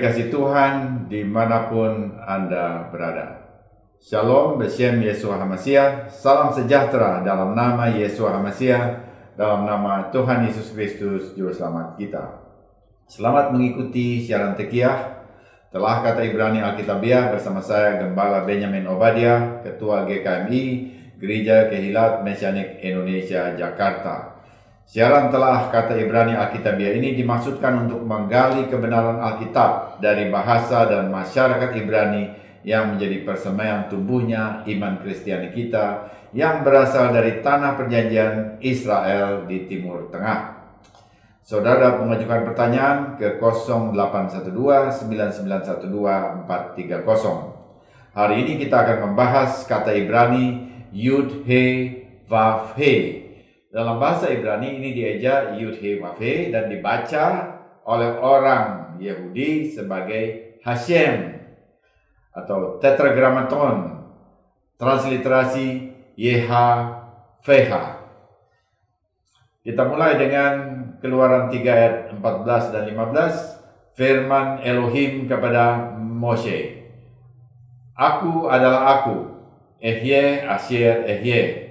Dikasih Tuhan di mana pun Anda berada. Shalom, Beshem Yesua HaMashiach, salam sejahtera dalam nama Yesua HaMashiach, dalam nama Tuhan Yesus Kristus, Juru Selamat kita. Selamat mengikuti siaran Tekiah, telah kata Ibrani Alkitabiah bersama saya Gembala Benjamin Obadia, Ketua GKMI, Gereja Kehilat Mesianik Indonesia, Jakarta. Siaran telah kata Ibrani Alkitabiah ini dimaksudkan untuk menggali kebenaran Alkitab dari bahasa dan masyarakat Ibrani yang menjadi persemaian tumbuhnya iman Kristiani kita yang berasal dari tanah perjanjian Israel di Timur Tengah. Saudara mengajukan pertanyaan ke 0812-9912-430. Hari ini kita akan membahas kata Ibrani Yud He Vav He dalam bahasa Ibrani ini dieja Yud He dan dibaca oleh orang Yahudi sebagai Hashem atau Tetragrammaton transliterasi YHVH. Kita mulai dengan keluaran 3 ayat 14 dan 15 firman Elohim kepada Moshe. Aku adalah aku, Ehye Asyir Ehye.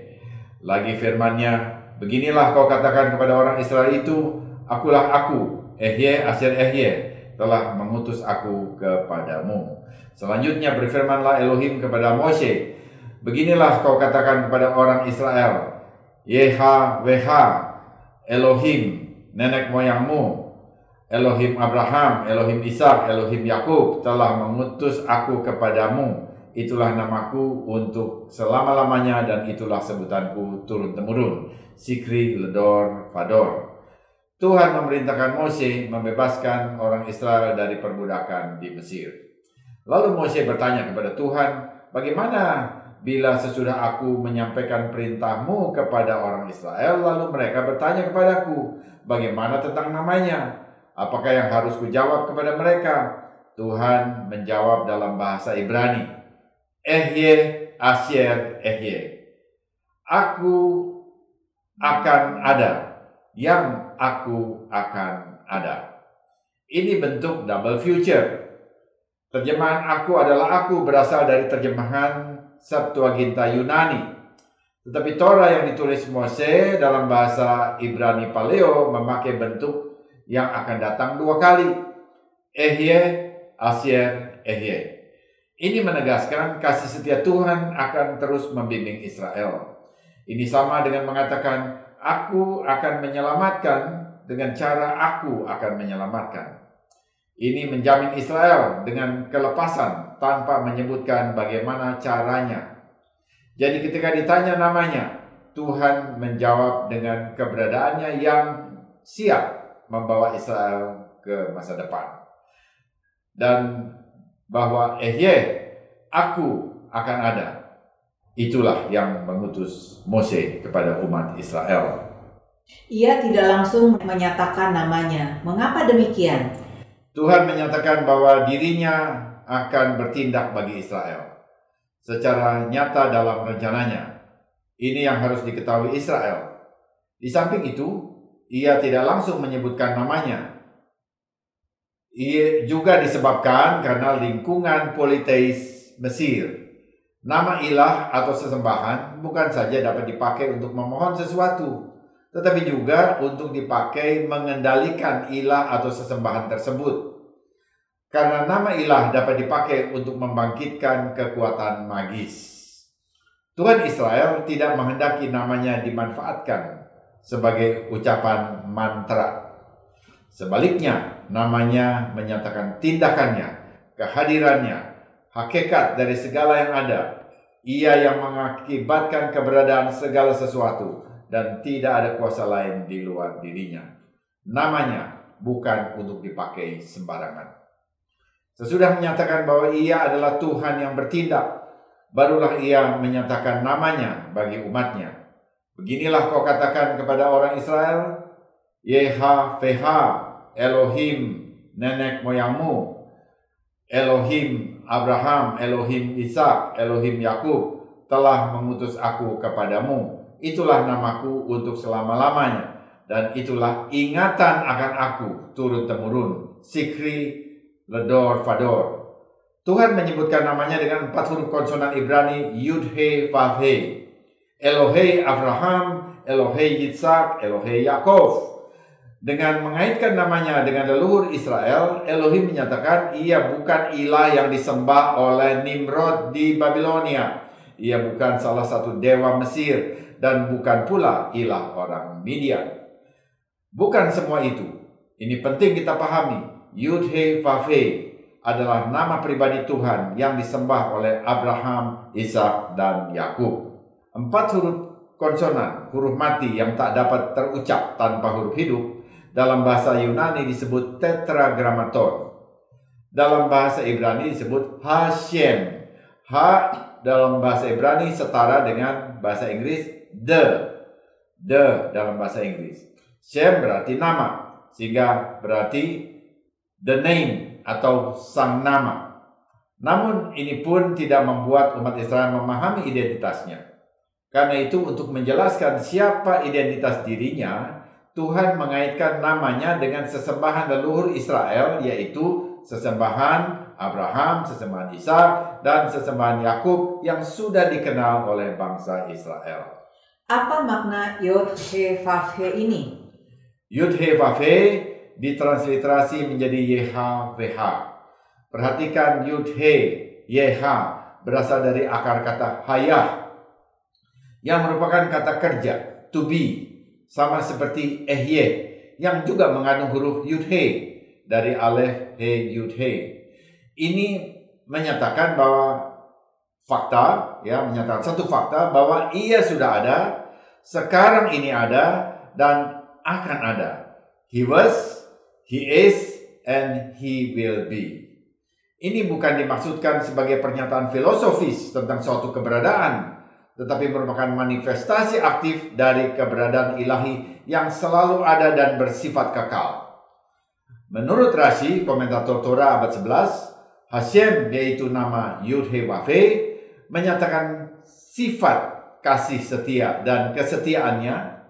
Lagi firmannya, Beginilah kau katakan kepada orang Israel itu, akulah aku, Ehye Asyir Ehye, telah mengutus aku kepadamu. Selanjutnya berfirmanlah Elohim kepada Moshe, Beginilah kau katakan kepada orang Israel, YHWH, Elohim, nenek moyangmu, Elohim Abraham, Elohim Ishak, Elohim Yakub telah mengutus aku kepadamu. Itulah namaku untuk selama-lamanya dan itulah sebutanku turun-temurun. Sikri Ledor Fador. Tuhan memerintahkan Mose membebaskan orang Israel dari perbudakan di Mesir. Lalu Mose bertanya kepada Tuhan, bagaimana bila sesudah aku menyampaikan perintahmu kepada orang Israel, lalu mereka bertanya kepadaku, bagaimana tentang namanya? Apakah yang harus kujawab kepada mereka? Tuhan menjawab dalam bahasa Ibrani, Ehye Asyer Ehye. Aku akan ada, yang aku akan ada. Ini bentuk double future. Terjemahan aku adalah aku berasal dari terjemahan Septuaginta Yunani. Tetapi Torah yang ditulis Mose dalam bahasa Ibrani Paleo memakai bentuk yang akan datang dua kali. Ehye, Asyer, Ehye. Ini menegaskan kasih setia Tuhan akan terus membimbing Israel. Ini sama dengan mengatakan, aku akan menyelamatkan dengan cara aku akan menyelamatkan. Ini menjamin Israel dengan kelepasan tanpa menyebutkan bagaimana caranya. Jadi ketika ditanya namanya, Tuhan menjawab dengan keberadaannya yang siap membawa Israel ke masa depan. Dan bahwa Ehye, aku akan ada Itulah yang mengutus Mose kepada umat Israel. Ia tidak langsung menyatakan namanya. Mengapa demikian? Tuhan menyatakan bahwa dirinya akan bertindak bagi Israel secara nyata dalam rencananya. Ini yang harus diketahui Israel. Di samping itu, ia tidak langsung menyebutkan namanya. Ia juga disebabkan karena lingkungan politeis Mesir Nama ilah atau sesembahan bukan saja dapat dipakai untuk memohon sesuatu, tetapi juga untuk dipakai mengendalikan ilah atau sesembahan tersebut. Karena nama ilah dapat dipakai untuk membangkitkan kekuatan magis. Tuhan Israel tidak menghendaki namanya dimanfaatkan sebagai ucapan mantra. Sebaliknya, namanya menyatakan tindakannya, kehadirannya, hakikat dari segala yang ada. Ia yang mengakibatkan keberadaan segala sesuatu dan tidak ada kuasa lain di luar dirinya. Namanya bukan untuk dipakai sembarangan. Sesudah menyatakan bahwa ia adalah Tuhan yang bertindak, barulah ia menyatakan namanya bagi umatnya. Beginilah kau katakan kepada orang Israel, YHVH, Elohim, nenek moyangmu, Elohim Abraham, Elohim Ishak, Elohim Yakub telah mengutus aku kepadamu. Itulah namaku untuk selama-lamanya dan itulah ingatan akan aku turun temurun. Sikri Ledor Fador. Tuhan menyebutkan namanya dengan empat huruf konsonan Ibrani Yud He Vav He. Elohe Abraham, Elohe Yitzhak, Elohe Yakov. Dengan mengaitkan namanya dengan leluhur Israel, Elohim menyatakan ia bukan ilah yang disembah oleh Nimrod di Babilonia. Ia bukan salah satu dewa Mesir dan bukan pula ilah orang Midian. Bukan semua itu. Ini penting kita pahami. Yud He Vav He adalah nama pribadi Tuhan yang disembah oleh Abraham, Ishak, dan Yakub. Empat huruf konsonan, huruf mati yang tak dapat terucap tanpa huruf hidup dalam bahasa Yunani disebut tetragrammaton. Dalam bahasa Ibrani disebut Hashem. H dalam bahasa Ibrani setara dengan bahasa Inggris the. The dalam bahasa Inggris. Shem berarti nama, sehingga berarti the name atau sang nama. Namun ini pun tidak membuat umat Israel memahami identitasnya. Karena itu untuk menjelaskan siapa identitas dirinya, Tuhan mengaitkan namanya dengan sesembahan leluhur Israel yaitu sesembahan Abraham, sesembahan Isa, dan sesembahan Yakub yang sudah dikenal oleh bangsa Israel. Apa makna Yod He Vav He ini? Yud He Vav He ditransliterasi menjadi YHWH. Perhatikan Yud He, YH berasal dari akar kata hayah yang merupakan kata kerja, to be, sama seperti ehye yang juga mengandung huruf yud he dari alef he yud he. Ini menyatakan bahwa fakta ya menyatakan satu fakta bahwa ia sudah ada, sekarang ini ada dan akan ada. He was, he is and he will be. Ini bukan dimaksudkan sebagai pernyataan filosofis tentang suatu keberadaan, tetapi merupakan manifestasi aktif dari keberadaan ilahi yang selalu ada dan bersifat kekal. Menurut Rashi, komentator Torah abad 11, Hashem yaitu nama Yud He menyatakan sifat kasih setia dan kesetiaannya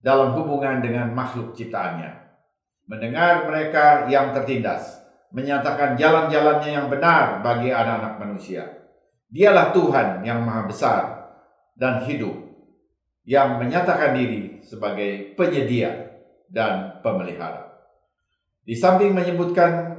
dalam hubungan dengan makhluk ciptaannya. Mendengar mereka yang tertindas, menyatakan jalan-jalannya yang benar bagi anak-anak manusia. Dialah Tuhan yang maha besar, dan hidup yang menyatakan diri sebagai penyedia dan pemelihara. Di samping menyebutkan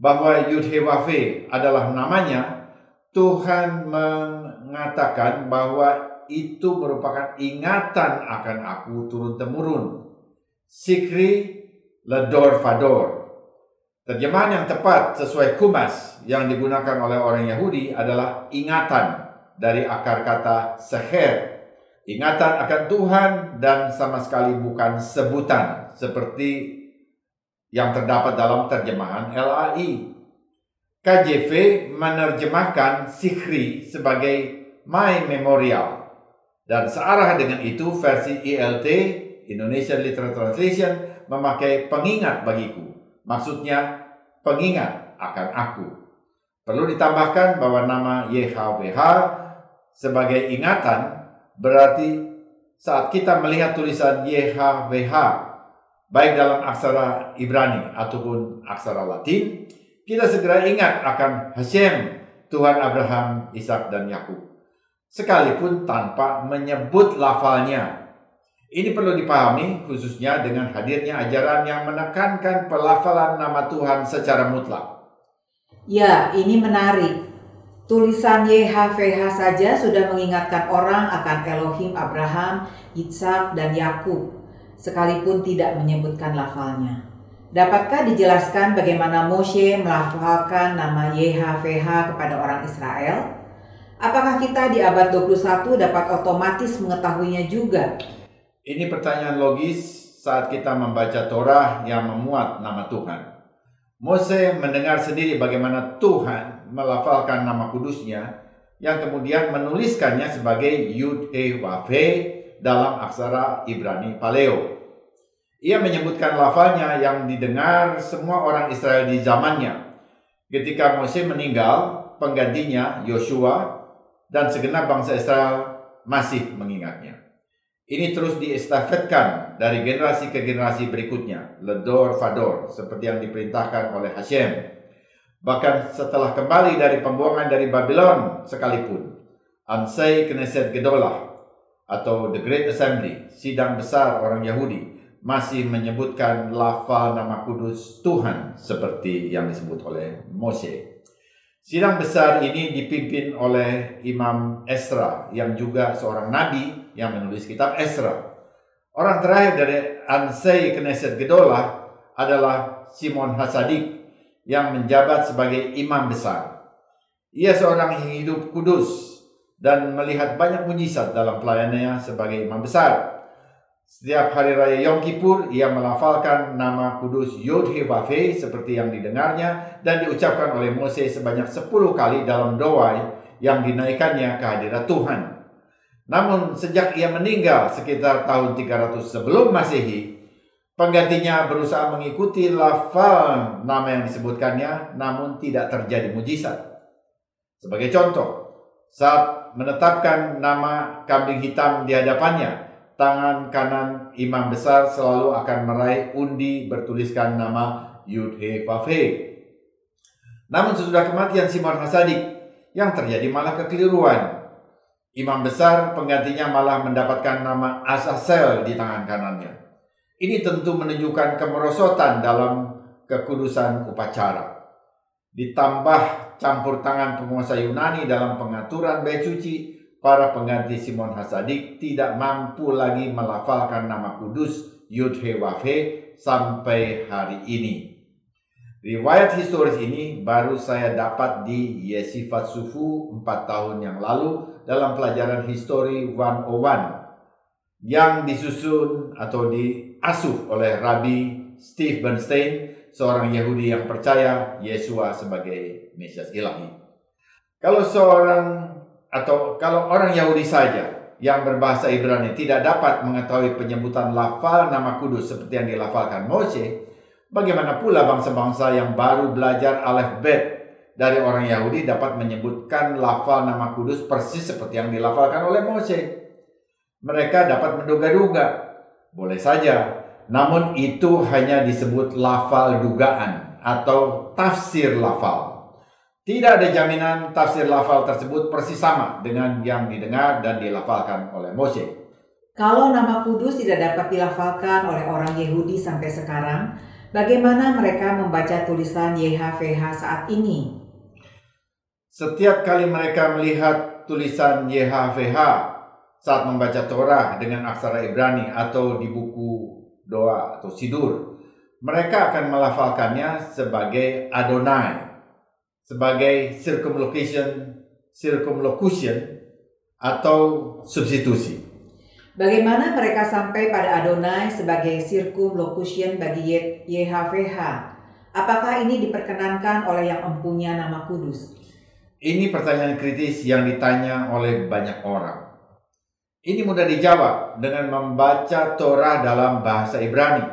bahwa Yudhewafe adalah namanya, Tuhan mengatakan bahwa itu merupakan ingatan akan aku turun-temurun. Sikri ledor fador. Terjemahan yang tepat sesuai kumas yang digunakan oleh orang Yahudi adalah ingatan dari akar kata seher. Ingatan akan Tuhan dan sama sekali bukan sebutan seperti yang terdapat dalam terjemahan LAI. KJV menerjemahkan Sikri sebagai My Memorial. Dan searah dengan itu versi ILT, Indonesian Literal Translation, memakai pengingat bagiku. Maksudnya pengingat akan aku. Perlu ditambahkan bahwa nama YHWH sebagai ingatan berarti saat kita melihat tulisan YHWH baik dalam aksara Ibrani ataupun aksara Latin, kita segera ingat akan Hashem, Tuhan Abraham, Ishak dan Yakub. Sekalipun tanpa menyebut lafalnya. Ini perlu dipahami khususnya dengan hadirnya ajaran yang menekankan pelafalan nama Tuhan secara mutlak. Ya, ini menarik. Tulisan YHVH saja sudah mengingatkan orang akan Elohim Abraham, Ishak, dan Yakub, sekalipun tidak menyebutkan lafalnya. Dapatkah dijelaskan bagaimana Moshe melafalkan nama YHVH kepada orang Israel? Apakah kita di abad 21 dapat otomatis mengetahuinya juga? Ini pertanyaan logis saat kita membaca Torah yang memuat nama Tuhan. Mose mendengar sendiri bagaimana Tuhan melafalkan nama kudusnya yang kemudian menuliskannya sebagai Yud He dalam aksara Ibrani Paleo. Ia menyebutkan lafalnya yang didengar semua orang Israel di zamannya. Ketika Mose meninggal, penggantinya Yosua dan segenap bangsa Israel masih mengingatnya. Ini terus diestafetkan dari generasi ke generasi berikutnya, Ledor Fador, seperti yang diperintahkan oleh Hashem Bahkan setelah kembali dari pembuangan dari Babylon sekalipun, Ansai Knesset Gedolah atau The Great Assembly, sidang besar orang Yahudi, masih menyebutkan lafal nama kudus Tuhan seperti yang disebut oleh Moshe. Sidang besar ini dipimpin oleh Imam Esra yang juga seorang nabi yang menulis kitab Esra. Orang terakhir dari Ansai Knesset Gedolah adalah Simon Hasadik yang menjabat sebagai imam besar. Ia seorang yang hidup kudus dan melihat banyak mujizat dalam pelayanannya sebagai imam besar. Setiap hari raya Yom Kippur, ia melafalkan nama kudus Yod Vafe seperti yang didengarnya dan diucapkan oleh Moses sebanyak 10 kali dalam doa yang dinaikannya ke hadirat Tuhan. Namun sejak ia meninggal sekitar tahun 300 sebelum Masehi, Penggantinya berusaha mengikuti lafal nama yang disebutkannya, namun tidak terjadi mujizat. Sebagai contoh, saat menetapkan nama kambing hitam di hadapannya, tangan kanan imam besar selalu akan meraih undi bertuliskan nama Yud He Vav He. Namun sesudah kematian Simon Hasadik, yang terjadi malah kekeliruan. Imam besar penggantinya malah mendapatkan nama Asasel di tangan kanannya. Ini tentu menunjukkan kemerosotan dalam kekudusan upacara. Ditambah campur tangan penguasa Yunani dalam pengaturan bait suci, para pengganti Simon Hasadik tidak mampu lagi melafalkan nama kudus Yud He sampai hari ini. Riwayat historis ini baru saya dapat di Yesifat Sufu 4 tahun yang lalu dalam pelajaran History 101 yang disusun atau diasuh oleh Rabbi Steve Bernstein, seorang Yahudi yang percaya Yesua sebagai Mesias ilahi. Kalau seorang atau kalau orang Yahudi saja yang berbahasa Ibrani tidak dapat mengetahui penyebutan lafal nama kudus seperti yang dilafalkan Moshe, bagaimana pula bangsa-bangsa yang baru belajar alef bet dari orang Yahudi dapat menyebutkan lafal nama kudus persis seperti yang dilafalkan oleh Moshe? mereka dapat menduga-duga. Boleh saja, namun itu hanya disebut lafal dugaan atau tafsir lafal. Tidak ada jaminan tafsir lafal tersebut persis sama dengan yang didengar dan dilafalkan oleh Moshe. Kalau nama kudus tidak dapat dilafalkan oleh orang Yahudi sampai sekarang, bagaimana mereka membaca tulisan YHVH saat ini? Setiap kali mereka melihat tulisan YHVH saat membaca Torah dengan aksara Ibrani atau di buku doa atau sidur, mereka akan melafalkannya sebagai Adonai, sebagai circumlocution, circumlocution atau substitusi. Bagaimana mereka sampai pada Adonai sebagai circumlocution bagi YHVH? Apakah ini diperkenankan oleh yang mempunyai nama kudus? Ini pertanyaan kritis yang ditanya oleh banyak orang. Ini mudah dijawab dengan membaca Torah dalam bahasa Ibrani.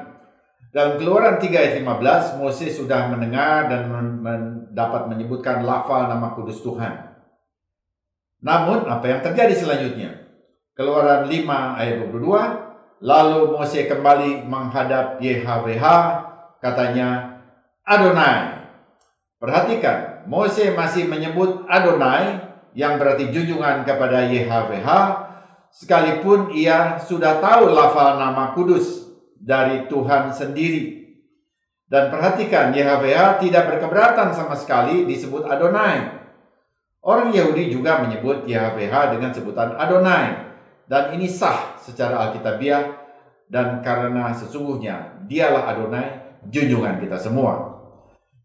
Dalam keluaran 3 ayat 15, Moses sudah mendengar dan men dapat menyebutkan lafal nama kudus Tuhan. Namun, apa yang terjadi selanjutnya? Keluaran 5 ayat 22, lalu Moses kembali menghadap YHWH, katanya, Adonai. Perhatikan, Moses masih menyebut Adonai, yang berarti junjungan kepada YHWH, sekalipun ia sudah tahu lafal nama kudus dari Tuhan sendiri. Dan perhatikan, YHWH tidak berkeberatan sama sekali disebut Adonai. Orang Yahudi juga menyebut YHWH dengan sebutan Adonai. Dan ini sah secara Alkitabiah dan karena sesungguhnya dialah Adonai junjungan kita semua.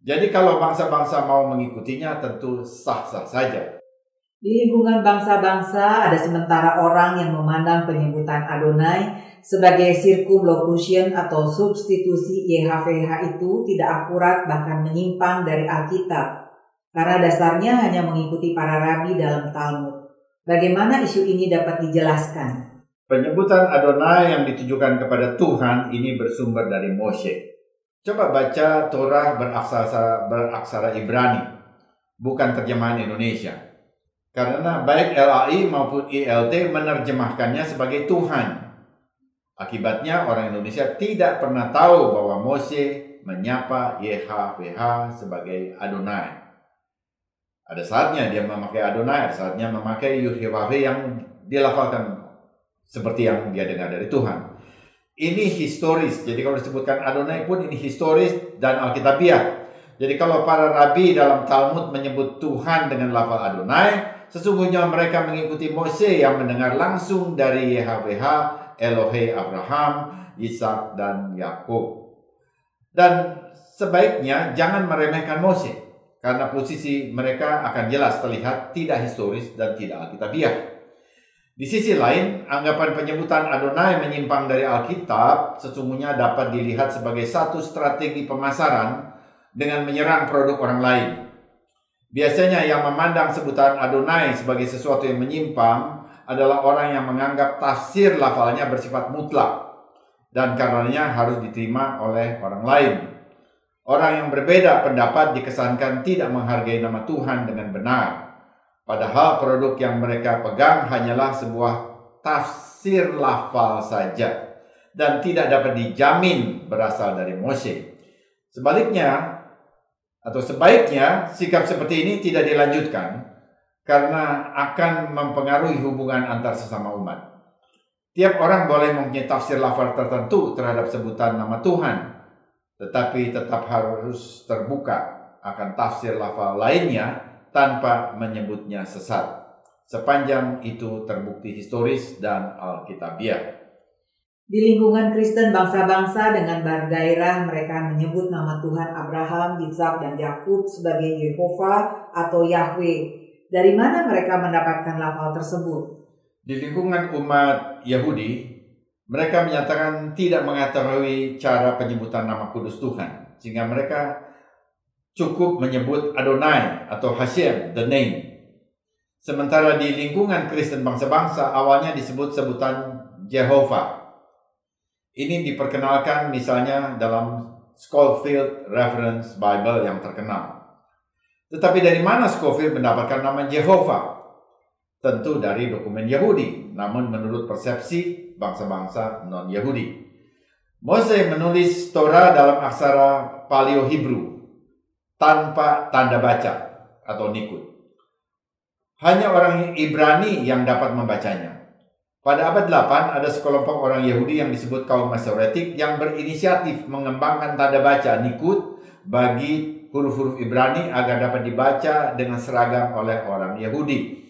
Jadi kalau bangsa-bangsa mau mengikutinya tentu sah-sah saja. Di lingkungan bangsa-bangsa ada sementara orang yang memandang penyebutan Adonai sebagai circumlocution atau substitusi YHVH itu tidak akurat bahkan menyimpang dari Alkitab karena dasarnya hanya mengikuti para rabi dalam Talmud. Bagaimana isu ini dapat dijelaskan? Penyebutan Adonai yang ditujukan kepada Tuhan ini bersumber dari Moshe. Coba baca Torah beraksara, beraksara Ibrani, bukan terjemahan Indonesia. Karena baik LAI maupun ILT menerjemahkannya sebagai Tuhan. Akibatnya orang Indonesia tidak pernah tahu bahwa Mose menyapa YHWH sebagai Adonai. Ada saatnya dia memakai Adonai, ada saatnya memakai YHWH yang dilafalkan seperti yang dia dengar dari Tuhan. Ini historis, jadi kalau disebutkan Adonai pun ini historis dan Alkitabiah. Jadi kalau para rabi dalam Talmud menyebut Tuhan dengan lafal Adonai, sesungguhnya mereka mengikuti Mose yang mendengar langsung dari YHWH, Elohe Abraham, Ishak dan Yakub. Dan sebaiknya jangan meremehkan Mose karena posisi mereka akan jelas terlihat tidak historis dan tidak alkitabiah. Di sisi lain, anggapan penyebutan Adonai menyimpang dari Alkitab sesungguhnya dapat dilihat sebagai satu strategi pemasaran dengan menyerang produk orang lain. Biasanya yang memandang sebutan Adonai sebagai sesuatu yang menyimpang adalah orang yang menganggap tafsir lafalnya bersifat mutlak dan karenanya harus diterima oleh orang lain. Orang yang berbeda pendapat dikesankan tidak menghargai nama Tuhan dengan benar. Padahal produk yang mereka pegang hanyalah sebuah tafsir lafal saja dan tidak dapat dijamin berasal dari Mose. Sebaliknya, atau sebaiknya sikap seperti ini tidak dilanjutkan karena akan mempengaruhi hubungan antar sesama umat. Tiap orang boleh mempunyai tafsir lafal tertentu terhadap sebutan nama Tuhan, tetapi tetap harus terbuka akan tafsir lafal lainnya tanpa menyebutnya sesat. Sepanjang itu terbukti historis dan alkitabiah. Di lingkungan Kristen bangsa-bangsa dengan bergairah mereka menyebut nama Tuhan Abraham, Ishak, dan Yakub sebagai Yehova atau Yahweh. Dari mana mereka mendapatkan lafal tersebut? Di lingkungan umat Yahudi, mereka menyatakan tidak mengetahui cara penyebutan nama kudus Tuhan, sehingga mereka cukup menyebut Adonai atau Hashem, the name. Sementara di lingkungan Kristen bangsa-bangsa awalnya disebut sebutan Jehovah ini diperkenalkan misalnya dalam Scofield Reference Bible yang terkenal. Tetapi dari mana Scofield mendapatkan nama Jehovah? Tentu dari dokumen Yahudi, namun menurut persepsi bangsa-bangsa non-Yahudi. Mose menulis Torah dalam aksara Paleo Hebrew tanpa tanda baca atau nikut. Hanya orang Ibrani yang dapat membacanya. Pada abad 8 ada sekelompok orang Yahudi yang disebut kaum Masoretik yang berinisiatif mengembangkan tanda baca Nikut bagi huruf-huruf Ibrani agar dapat dibaca dengan seragam oleh orang Yahudi.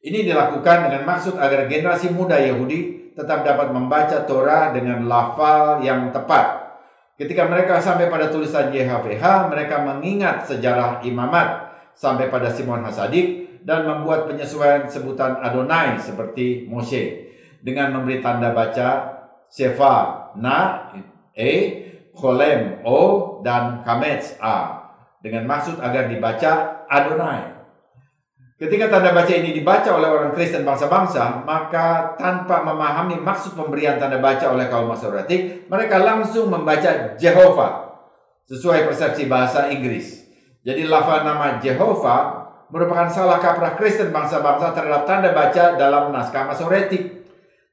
Ini dilakukan dengan maksud agar generasi muda Yahudi tetap dapat membaca Torah dengan lafal yang tepat. Ketika mereka sampai pada tulisan YHWH, mereka mengingat sejarah imamat sampai pada Simon Hasadik dan membuat penyesuaian sebutan Adonai seperti Moshe dengan memberi tanda baca Sefa Na E Cholem O dan Kametz A dengan maksud agar dibaca Adonai. Ketika tanda baca ini dibaca oleh orang Kristen bangsa-bangsa, maka tanpa memahami maksud pemberian tanda baca oleh kaum Masoretik, mereka langsung membaca Jehovah sesuai persepsi bahasa Inggris. Jadi lafal nama Jehovah merupakan salah kaprah Kristen bangsa-bangsa terhadap tanda baca dalam naskah Masoretik.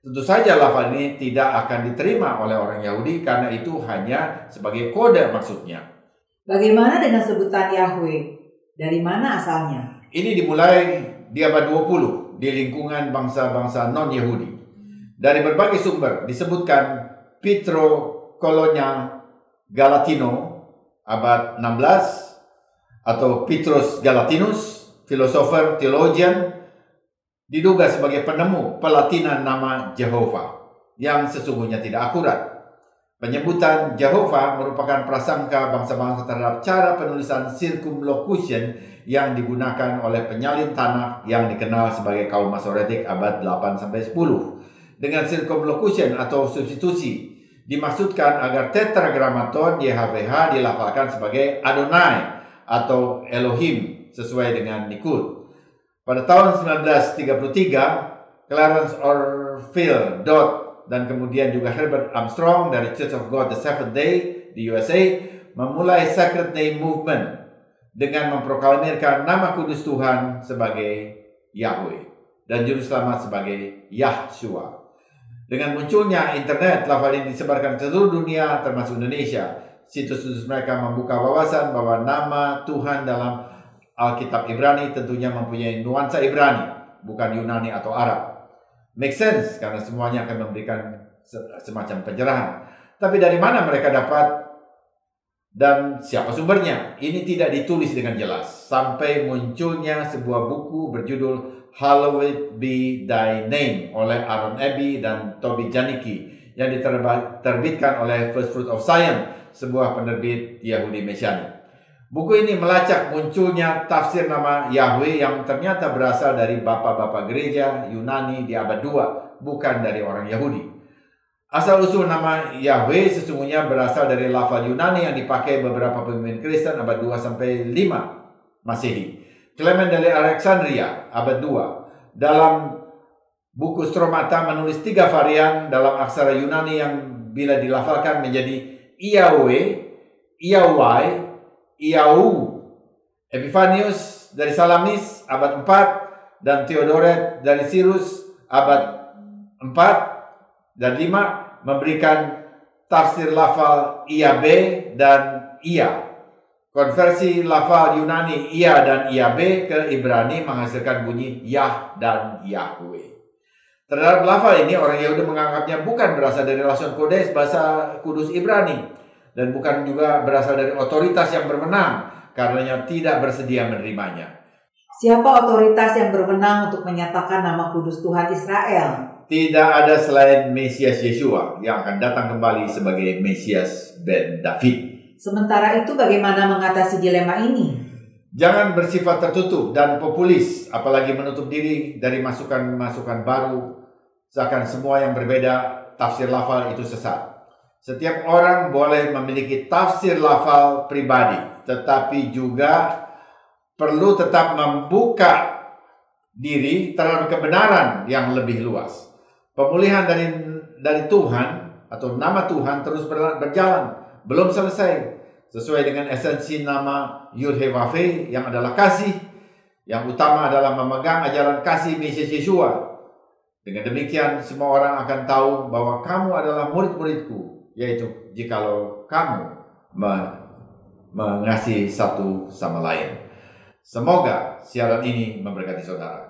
Tentu saja lafal ini tidak akan diterima oleh orang Yahudi karena itu hanya sebagai kode maksudnya. Bagaimana dengan sebutan Yahweh? Dari mana asalnya? Ini dimulai di abad 20 di lingkungan bangsa-bangsa non-Yahudi. Dari berbagai sumber disebutkan Pietro Colonia Galatino abad 16 atau Petrus Galatinus filosofer, teologian, diduga sebagai penemu pelatinan nama Jehovah yang sesungguhnya tidak akurat. Penyebutan Jehovah merupakan prasangka bangsa-bangsa terhadap cara penulisan circumlocution yang digunakan oleh penyalin tanah yang dikenal sebagai kaum Masoretik abad 8-10. Dengan circumlocution atau substitusi, dimaksudkan agar tetragramaton YHWH dilafalkan sebagai Adonai atau Elohim sesuai dengan Nikud. Pada tahun 1933, Clarence Orville Dodd dan kemudian juga Herbert Armstrong dari Church of God the Seventh Day di USA memulai Sacred Name Movement dengan memproklamirkan nama kudus Tuhan sebagai Yahweh dan Juru Selamat sebagai Yahshua. Dengan munculnya internet, lafal ini disebarkan ke seluruh dunia termasuk Indonesia Situs-situs mereka membuka wawasan bahwa nama Tuhan dalam Alkitab Ibrani tentunya mempunyai nuansa Ibrani, bukan Yunani atau Arab. Make sense karena semuanya akan memberikan semacam pencerahan. Tapi dari mana mereka dapat dan siapa sumbernya? Ini tidak ditulis dengan jelas sampai munculnya sebuah buku berjudul Hallowed Be Thy Name oleh Aaron Abbey dan Toby Janicki yang diterbitkan oleh First Fruit of Science, sebuah penerbit Yahudi Mesianik. Buku ini melacak munculnya tafsir nama Yahweh yang ternyata berasal dari bapak-bapak gereja Yunani di abad 2, bukan dari orang Yahudi. Asal-usul nama Yahweh sesungguhnya berasal dari lafal Yunani yang dipakai beberapa pemimpin Kristen abad 2 sampai 5 Masehi. Clement dari Alexandria abad 2 dalam buku Stromata menulis tiga varian dalam aksara Yunani yang bila dilafalkan menjadi Yahweh, Yahweh, Iau, Epifanius dari Salamis abad 4 dan Theodoret dari Sirus abad 4 dan 5 memberikan tafsir lafal ia B dan ia. Konversi lafal Yunani ia dan ia B ke Ibrani menghasilkan bunyi Yah dan Yahweh. Terhadap lafal ini orang Yahudi menganggapnya bukan berasal dari lason kodes bahasa kudus Ibrani, dan bukan juga berasal dari otoritas yang berwenang karenanya tidak bersedia menerimanya. Siapa otoritas yang berwenang untuk menyatakan nama kudus Tuhan Israel? Tidak ada selain Mesias Yeshua yang akan datang kembali sebagai Mesias Ben David. Sementara itu bagaimana mengatasi dilema ini? Jangan bersifat tertutup dan populis, apalagi menutup diri dari masukan-masukan baru, seakan semua yang berbeda tafsir lafal itu sesat. Setiap orang boleh memiliki tafsir lafal pribadi, tetapi juga perlu tetap membuka diri terhadap kebenaran yang lebih luas. Pemulihan dari dari Tuhan atau nama Tuhan terus berjalan, belum selesai. Sesuai dengan esensi nama Yud yang adalah kasih, yang utama adalah memegang ajaran kasih Mesias Yeshua. Dengan demikian semua orang akan tahu bahwa kamu adalah murid-muridku yaitu jikalau kamu mengasihi satu sama lain. Semoga siaran ini memberkati saudara.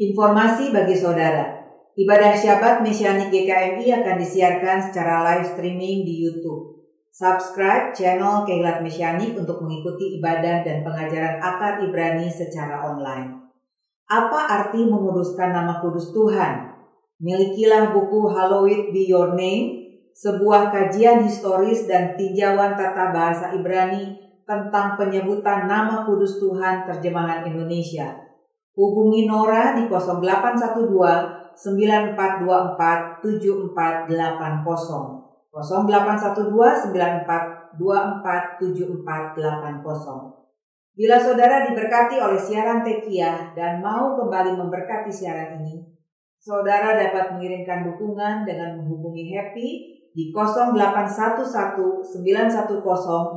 Informasi bagi saudara. Ibadah Syabat Mesianik GKMI akan disiarkan secara live streaming di YouTube. Subscribe channel Kehillat Mesianik untuk mengikuti ibadah dan pengajaran akar Ibrani secara online. Apa arti menguduskan nama kudus Tuhan? Milikilah buku Hallowed Be Your Name sebuah kajian historis dan tinjauan tata bahasa Ibrani tentang penyebutan nama kudus Tuhan terjemahan Indonesia. Hubungi Nora di 0812 9424 7480 0812 9424 7480 Bila saudara diberkati oleh siaran Tekiah dan mau kembali memberkati siaran ini, saudara dapat mengirimkan dukungan dengan menghubungi Happy di 0811 910 814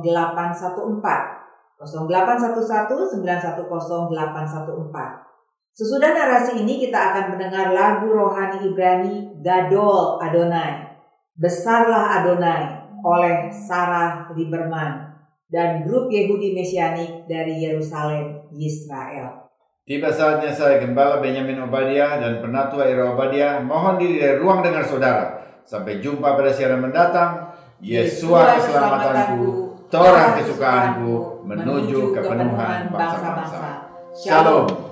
0811 910 814 Sesudah narasi ini kita akan mendengar lagu rohani Ibrani Gadol Adonai. Besarlah Adonai oleh Sarah Lieberman. Dan grup Yehudi Mesianik dari Yerusalem, Israel. Tiba saatnya saya Gembala Benyamin Obadia dan Penatua Ira Obadia. Mohon diri dari ruang dengar saudara Sampai jumpa pada siaran mendatang. Yesua keselamatanku, Torah kesukaanku, menuju kepenuhan bangsa-bangsa. Shalom.